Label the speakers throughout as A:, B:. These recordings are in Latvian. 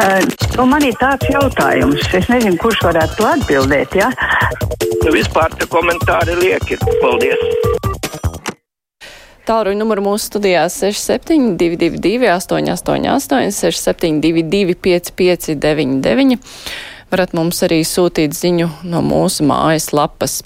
A: Uh, nu man ir tāds jautājums, es nezinu, kurš varētu to atbildēt. Ja?
B: Nu, vispār tie komentāri lieki. Paldies!
C: Tālruņa numuru mūsu studijā 6722, 888, 672, 559, varat mums arī sūtīt ziņu no mūsu mājas lapas.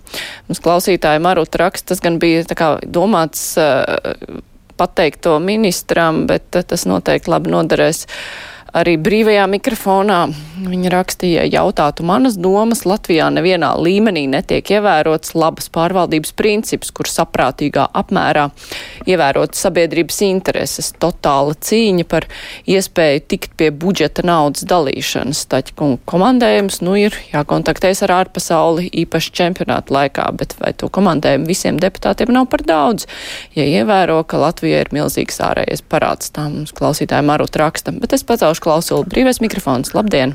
C: Mums klausītāji Maruta raksta, tas gan bija tā kā domāts uh, pateikt to ministram, bet uh, tas noteikti labi noderēs. Uh, Arī brīvajā mikrofonā viņa rakstīja, jautātu manas domas, Latvijā nevienā līmenī netiek ievērots labas pārvaldības princips, kur saprātīgā apmērā ievērot sabiedrības intereses, totāla cīņa par iespēju tikt pie budžeta naudas dalīšanas. Taķi komandējums, nu, ir jākontaktējas ar ārpasauli īpaši čempionāta laikā, bet vai to komandējumu visiem deputātiem nav par daudz? Ja ievēro, ka Latvija ir milzīgs ārējais parāds, tā mums klausītājiem arūt raksta, bet es pacaušu klausuli. Brīvais mikrofons, labdien!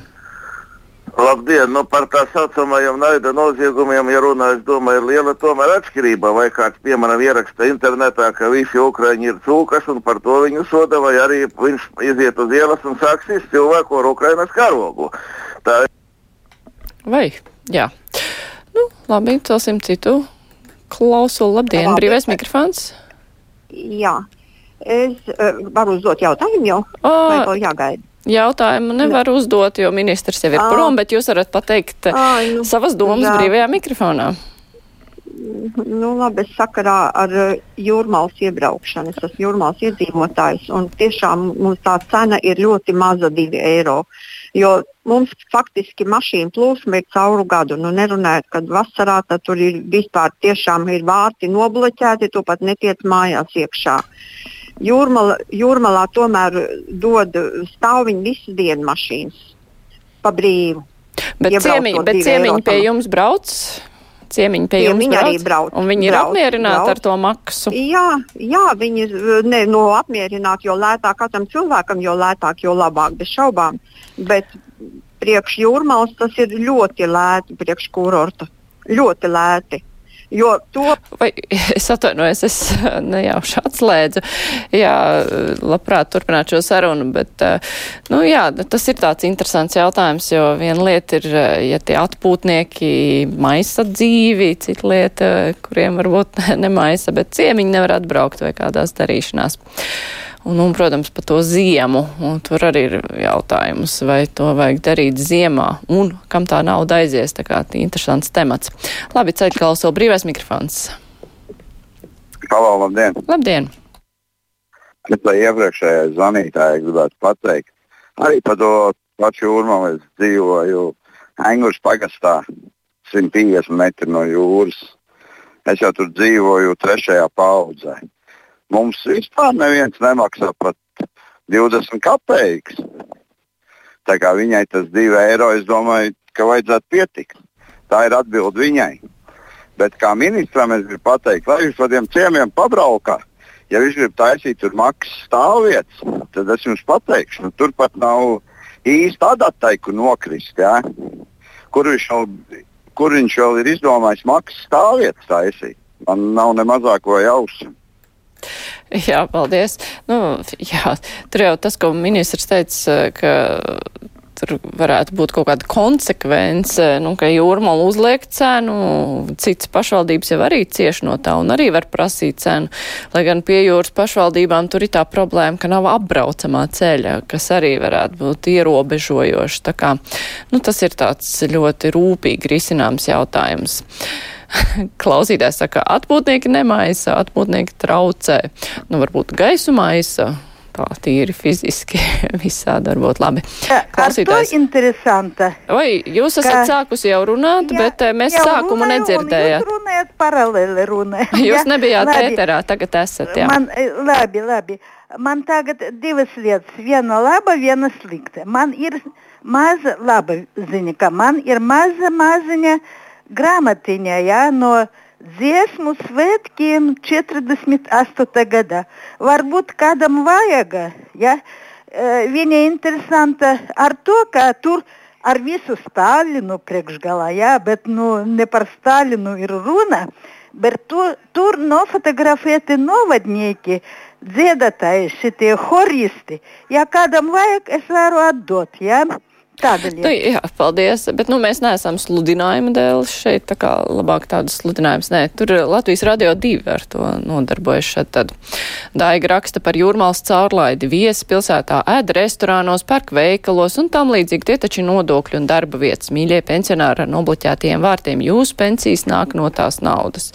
D: Labdien! Nu, par tā saucamajiem naida noziegumiem, ja runā, es domāju, ir liela tomēr atšķirība. Vai kāds, piemēram, ieraksta internetā, ka visi ukraiņi ir cūkas un par to viņu soda, vai arī viņš iziet uz ielas un sāks izsist cilvēku ar Ukrainas karogu. Tā...
C: Vai? Jā. Nu, labi, celsim citu klausulu. Labdien, labi. brīvais mikrofons!
E: Jā. Es uh, varu uzdot jautājumu jau? O, vai vēl jāgaida?
C: Jautājumu nevar uzdot, jo ministrs jau ir à. prom, bet jūs varat pateikt à, nu, savas domas jā. brīvajā mikrofonā.
E: Nu, labi, es sakarā ar jūrmālas iebraukšanu. Es esmu jūrmālas iedzīvotājs, un tiešām mums tā cena ir ļoti maza, 2 eiro. Jo mums faktiski mašīna plūsma ir cauru gadu. Nu, nerunājot, kad vasarā tur ir vispār tiešām ir vārti nobloķēti, tu pat netiec mājās iekšā. Uh, Jūrmala, jūrmalā tomēr dod stāviņu visu dienu mašīnas pa brīvu.
C: Bet ciemiņi, bet ciemiņi pie jums brauc? Ciemiņi pie jums brauc? arī brauc. Un viņi brauc, ir apmierināti brauc. ar to maksu?
E: Jā, jā viņi ne, no apmierināti, jo lētāk katram cilvēkam, jo lētāk, jo labāk, bez šaubām. Bet priekš jūrmals tas ir ļoti lēti, priekš kurorta. Ļoti lēti. Jo to.
C: Vai, es atvainojos, es nejauši atslēdzu. Jā, labprāt turpināt šo sarunu, bet, nu jā, tas ir tāds interesants jautājums, jo viena lieta ir, ja tie atpūtnieki maisa dzīvi, cita lieta, kuriem varbūt nemaisa, bet ciemiņi nevar atbraukt vai kādās darīšanās. Un, un, protams, par to ziemu. Un tur arī ir jautājums, vai to vajag darīt ziemā un kam tā nauda aizies. Tā kā interesants temats. Labi, ceļ klauso brīvais mikrofons.
F: Halo, labdien!
C: Labdien!
F: Es lai iepriekšējai zvanītājai gribētu pateikt, arī par to pašu jūrmā es dzīvoju Engūras pagastā, 150 metri no jūras. Es jau tur dzīvoju trešajā paudzē. Mums vispār neviens nemaksā pat 20 kopēkus. Tā kā viņai tas 2 eiro, es domāju, ka vajadzētu pietikt. Tā ir atbilde viņai. Bet kā ministram es gribu pateikt, lai jūs par tiem ciemiem pabraukā. Ja viņš grib taisīt tur maksas stāvvietas, tad es jums pateikšu, nu, tur pat nav īsti adatai, kur nokrist. Ja? Kur, viņš vēl, kur viņš vēl ir izdomājis maksas stāvvietas taisīt? Man nav ne mazāko jausmu.
C: Jā, paldies. Nu, jā, tur jau tas, ko ministrs teica, ka tur varētu būt kaut kāda konsekvence, nu, ka jūrmala uzliek cenu, citas pašvaldības jau arī cieš no tā un arī var prasīt cenu. Lai gan pie jūras pašvaldībām tur ir tā problēma, ka nav apbraucamā ceļa, kas arī varētu būt ierobežojoši. Tā kā, nu, tas ir tāds ļoti rūpīgi risināms jautājums. klausītājs saka, atpūtnieki nemaisa, atpūtnieki traucē. Nu, varbūt gaisu maisa. Tā tīri fiziski visādi var būt labi.
G: Klausītājs. interesanta.
C: Vai jūs esat ka... sākusi jau runāt, jā, bet eh, mēs sākumu runāju, nedzirdējām.
G: Jūs runājat paralēli runājat.
C: Jūs nebijāt labi. ēterā, tagad esat, jā.
G: Man, eh, labi, labi. Man tagad divas lietas. Viena laba, viena slikta. Man ir maza laba ziņa, ka man ir maza maziņa. Uh, grāmatiņā ja, no dziesmu svētkiem 48. gadā. Varbūt kādam vajag. Ja? Viņa interesanta ar to, ka tur ar visu Stalinu priekšgalā, ja? bet nu, ne par Stalinu ir runa. Bet tu, tur nofotografēti novadnieki dziedātāji, šitie horisti, ja kādam vajag, es varu atdot, jā. Ja? Lieta.
C: Nu, jā, paldies, bet nu, mēs neesam sludinājuma dēļ šeit, tā kā labāk tādas sludinājumas. Nē, tur Latvijas radio divi ar to nodarbojas šeit tad. Daiga raksta par jūrmāls caurlaidi viesi pilsētā ēd restorānos, pērk veikalos un tam līdzīgi. Tie taču nodokļi un darba vietas. Mīļie pensionāri ar nobloķētiem vārtiem, jūsu pensijas nāk no tās naudas.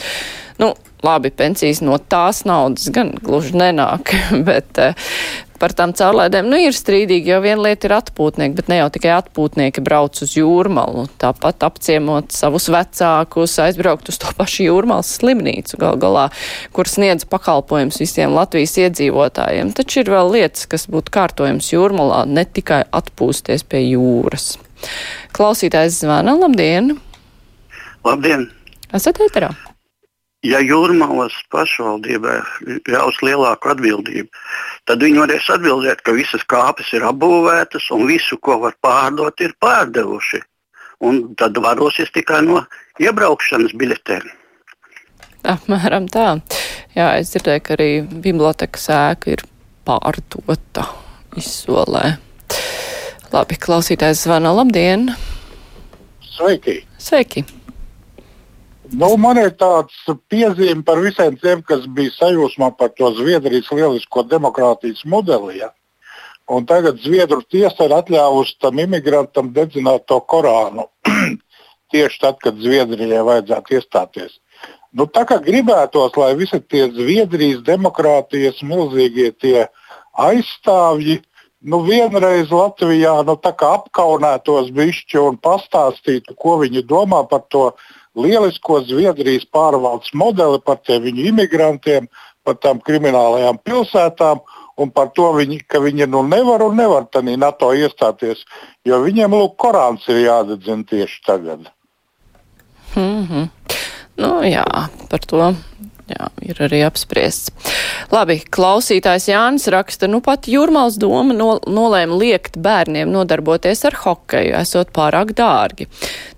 C: Nu, labi, pensijas no tās naudas gan gluži nenāk, bet par tām caurlaidēm, nu, ir strīdīgi, jo viena lieta ir atpūtnieki, bet ne jau tikai atpūtnieki brauc uz jūrmalu, tāpat apciemot savus vecākus, aizbraukt uz to pašu jūrmalas slimnīcu gal galā, kur sniedz pakalpojums visiem Latvijas iedzīvotājiem. Taču ir vēl lietas, kas būtu kārtojums jūrmalā, ne tikai atpūsties pie jūras. Klausītājs zvana, labdien!
H: Labdien!
C: Esat ēterā?
H: Ja jūrmalas pašvaldībai ļaus lielāku atbildību, tad viņi varēs atbildēt, ka visas kāpes ir apbūvētas un visu, ko var pārdot, ir pārdevuši. Un tad varosies tikai no iebraukšanas biļetēm.
C: Apmēram tā. Jā, es dzirdēju, ka arī bibliotekas ēka ir pārdota izsolē. Labi, klausītājs zvana. Labdien!
I: Sveiki!
C: Sveiki!
I: Nu, man ir tāds piezīme par visiem tiem, kas bija sajūsmā par to Zviedrijas lielisko demokrātijas modeli. Ja? Un tagad Zviedru tiesa ir atļāvusi tam imigrantam dedzināt to Korānu. Tieši tad, kad Zviedrijai vajadzētu iestāties. Nu, tā kā gribētos, lai visi tie Zviedrijas demokrātijas milzīgie tie aizstāvji nu, vienreiz Latvijā nu, apkaunētos bišķi un pastāstītu, ko viņi domā par to lielisko Zviedrijas pārvaldes modeli par tiem viņu imigrantiem, par tām kriminālajām pilsētām un par to, viņi, ka viņi nu nevar un nevar tādā NATO iestāties, jo viņiem lūk, Korāns ir jādedzina tieši tagad.
C: Mm -hmm. Nu, jā, par to Jā, ir arī apspriests. Labi, klausītājs Jānis raksta, nu pat Jūrmāls doma no, nolēma liekt bērniem nodarboties ar hokeju, esot pārāk dārgi.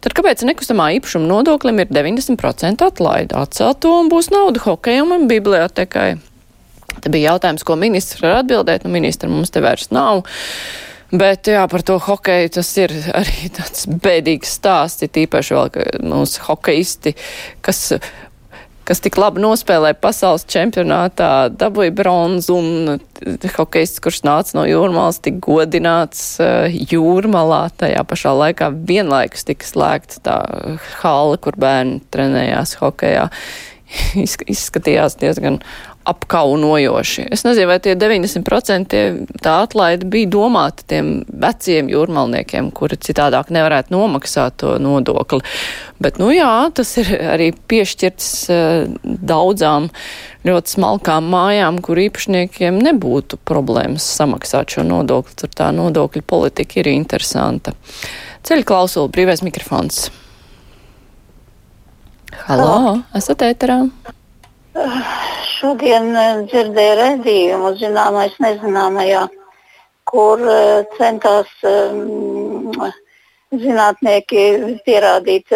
C: Tad kāpēc nekustamā īpašuma nodoklim ir 90% atlaida? Atcelt to un būs nauda hokejam un bibliotekai. Te bija jautājums, ko ministrs var atbildēt, nu ministra mums te vairs nav. Bet jā, par to hokeju tas ir arī tāds bēdīgs stāsts, tīpaši vēl, ka mūsu hokeisti, kas kas tik labi nospēlēja pasaules čempionātā, dabūja bronzu un hokeists, kurš nāca no jūrmālas, tika godināts uh, jūrmalā. Tajā pašā laikā vienlaikus tika slēgta tā hala, kur bērni trenējās hokejā. Izskatījās diezgan apkaunojoši. Es nezinu, vai tie 90% tie, tā atlaide bija domāta tiem veciem jūrmalniekiem, kuri citādāk nevarētu nomaksāt to nodokli. Bet, nu jā, tas ir arī piešķirts uh, daudzām ļoti smalkām mājām, kur īpašniekiem nebūtu problēmas samaksāt šo nodokli. Tur tā nodokļu politika ir interesanta. Ceļu klausulu, brīvais mikrofons. Halo, esat ēterā?
J: Šodien eh, dzirdēju redzējumu zināmais nezināmajā, kur eh, centās um, zinātnieki pierādīt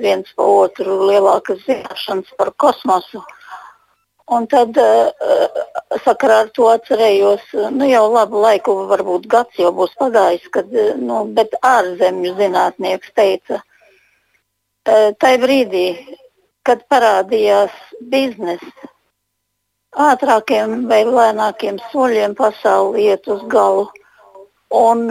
J: viens pa otru lielākas zināšanas par kosmosu. Un tad sakarā ar to atcerējos, nu jau labu laiku, varbūt gads jau būs pagājis, kad nu, ārzemju zinātnieks teica, tajā brīdī, kad parādījās biznesa, ātrākiem vai lēnākiem soļiem pasauli iet uz galu. Un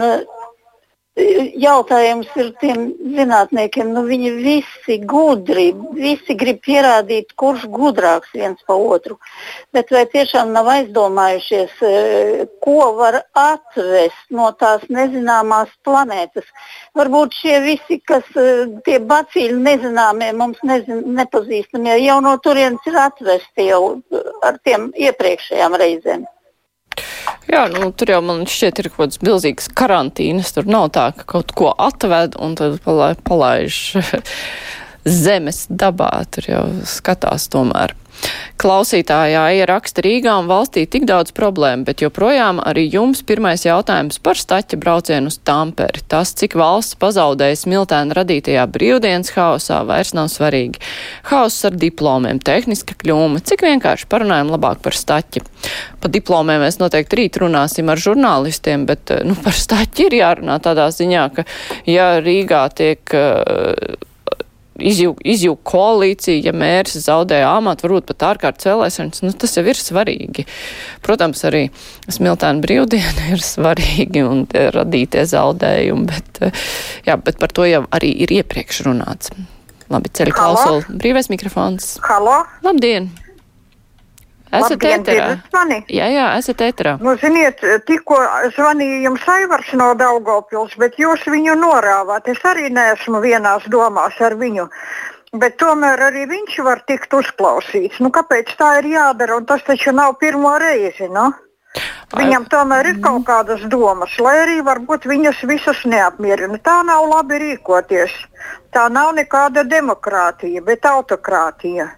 J: jautājums ir tiem zinātniekiem, nu viņi visi gudri, visi grib pierādīt, kurš gudrāks viens pa otru. Bet vai tiešām nav aizdomājušies, e, ko var atvest no tās nezināmās planētas? Varbūt šie visi, kas e, tie bacīļi nezināmie, mums nezin, nepazīstamie, jau no turienes ir atvesti jau ar tiem iepriekšējām reizēm.
C: Jā, nu, tur jau man šķiet ir kaut kāds milzīgs karantīnas. Tur nav tā, ka kaut ko atved un tad palaiž zemes dabā. Tur jau skatās tomēr. Klausītājā ieraksta Rīgā un valstī tik daudz problēmu, bet joprojām arī jums pirmais jautājums par staķa braucienu uz Tamperi. Tas, cik valsts pazaudējas Miltēna radītajā brīvdienas haosā, vairs nav svarīgi. Hauss ar diplomiem, tehniska kļūme, cik vienkārši parunājam labāk par staķi. Pa diplomiem mēs noteikti rīt runāsim ar žurnālistiem, bet nu, par staķi ir jārunā tādā ziņā, ka ja Rīgā tiek uh, izjūg, izjūg koalīcija, ja mērs zaudēja amatu, varbūt pat ārkārtas vēlēšanas, nu, tas jau ir svarīgi. Protams, arī smiltēna brīvdiena ir svarīgi un radītie zaudējumi, bet, jā, bet par to jau arī ir iepriekš runāts. Labi, ceļu klausuli. Brīvais mikrofons.
K: Halo.
C: Labdien! Esat ēterā? Jā, jā, esat ēterā.
K: Nu, ziniet, tikko zvanīja jums Aivars no Daugopils, bet jūs viņu norāvāt. Es arī neesmu vienās domās ar viņu. Bet tomēr arī viņš var tikt uzklausīts. Nu, kāpēc tā ir jādara? Un tas taču nav pirmo reizi. No? Viņam tomēr ir kaut kādas domas, lai arī varbūt viņas visas neapmierina. Tā nav labi rīkoties. Tā nav nekāda demokrātija, bet autokrātija.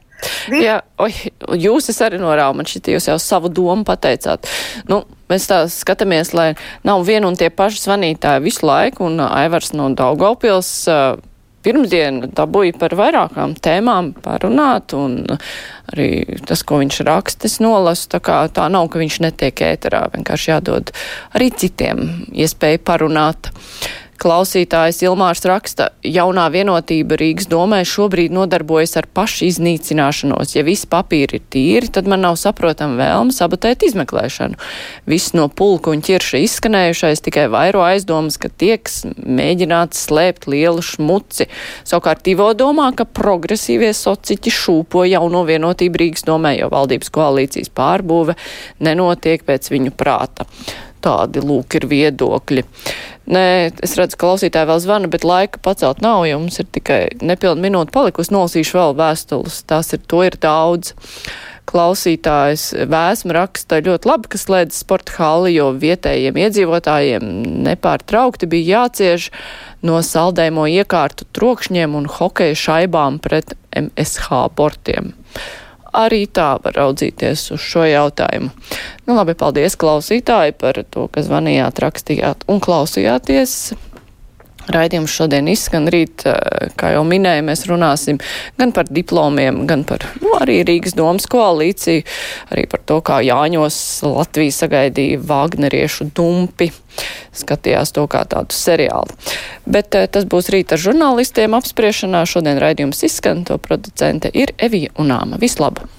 C: Jā, oj, jūs es arī norāvu, man šķiet, jūs jau savu domu pateicāt. Nu, mēs tā skatāmies, lai nav viena un tie paši zvanītāji visu laiku, un Aivars no Daugavpils uh, pirmdien dabūja par vairākām tēmām parunāt, un arī tas, ko viņš raksta, es nolasu, tā kā tā nav, ka viņš netiek ēterā, vienkārši jādod arī citiem iespēju parunāt. Klausītājs Ilmārs raksta, jaunā vienotība Rīgas domē šobrīd nodarbojas ar pašu iznīcināšanos. Ja visi papīri ir tīri, tad man nav saprotama vēlme sabotēt izmeklēšanu. Viss no pulku un ķirša izskanējušais tikai vairo aizdomas, ka tieks mēģināts slēpt lielu šmuci. Savukārt Ivo domā, ka progresīvie sociķi šūpo jauno vienotību Rīgas domē, jo valdības koalīcijas pārbūve nenotiek pēc viņu prāta. Tādi lūk ir viedokļi. Nē, es redzu, ka klausītāji vēl zvana, bet laika pacelt nav, jo mums ir tikai nepilna minūte palikusi. Nolasīšu vēl vēstules. Tās ir, to ir daudz. Klausītājs vēsma raksta ļoti labi, ka slēdz sporta hali, jo vietējiem iedzīvotājiem nepārtraukti bija jācieš no saldēmo iekārtu trokšņiem un hokeja šaibām pret MSH bortiem arī tā var raudzīties uz šo jautājumu. Nu, labi, paldies klausītāji par to, ka zvanījāt, rakstījāt un klausījāties. Raidījums šodien izskan rīt, eh, kā jau minēju, mēs runāsim gan par diplomiem, gan par nu, arī Rīgas domas koalīciju, arī par to, kā Jāņos Latvija sagaidīja Vāgneriešu dumpi. Skatījās to kā tādu seriālu. Bet eh, tas būs rīt ar žurnālistiem apspriešanā. Šodien raidījums izskan, to producente ir Evija Unāma. Vislaba!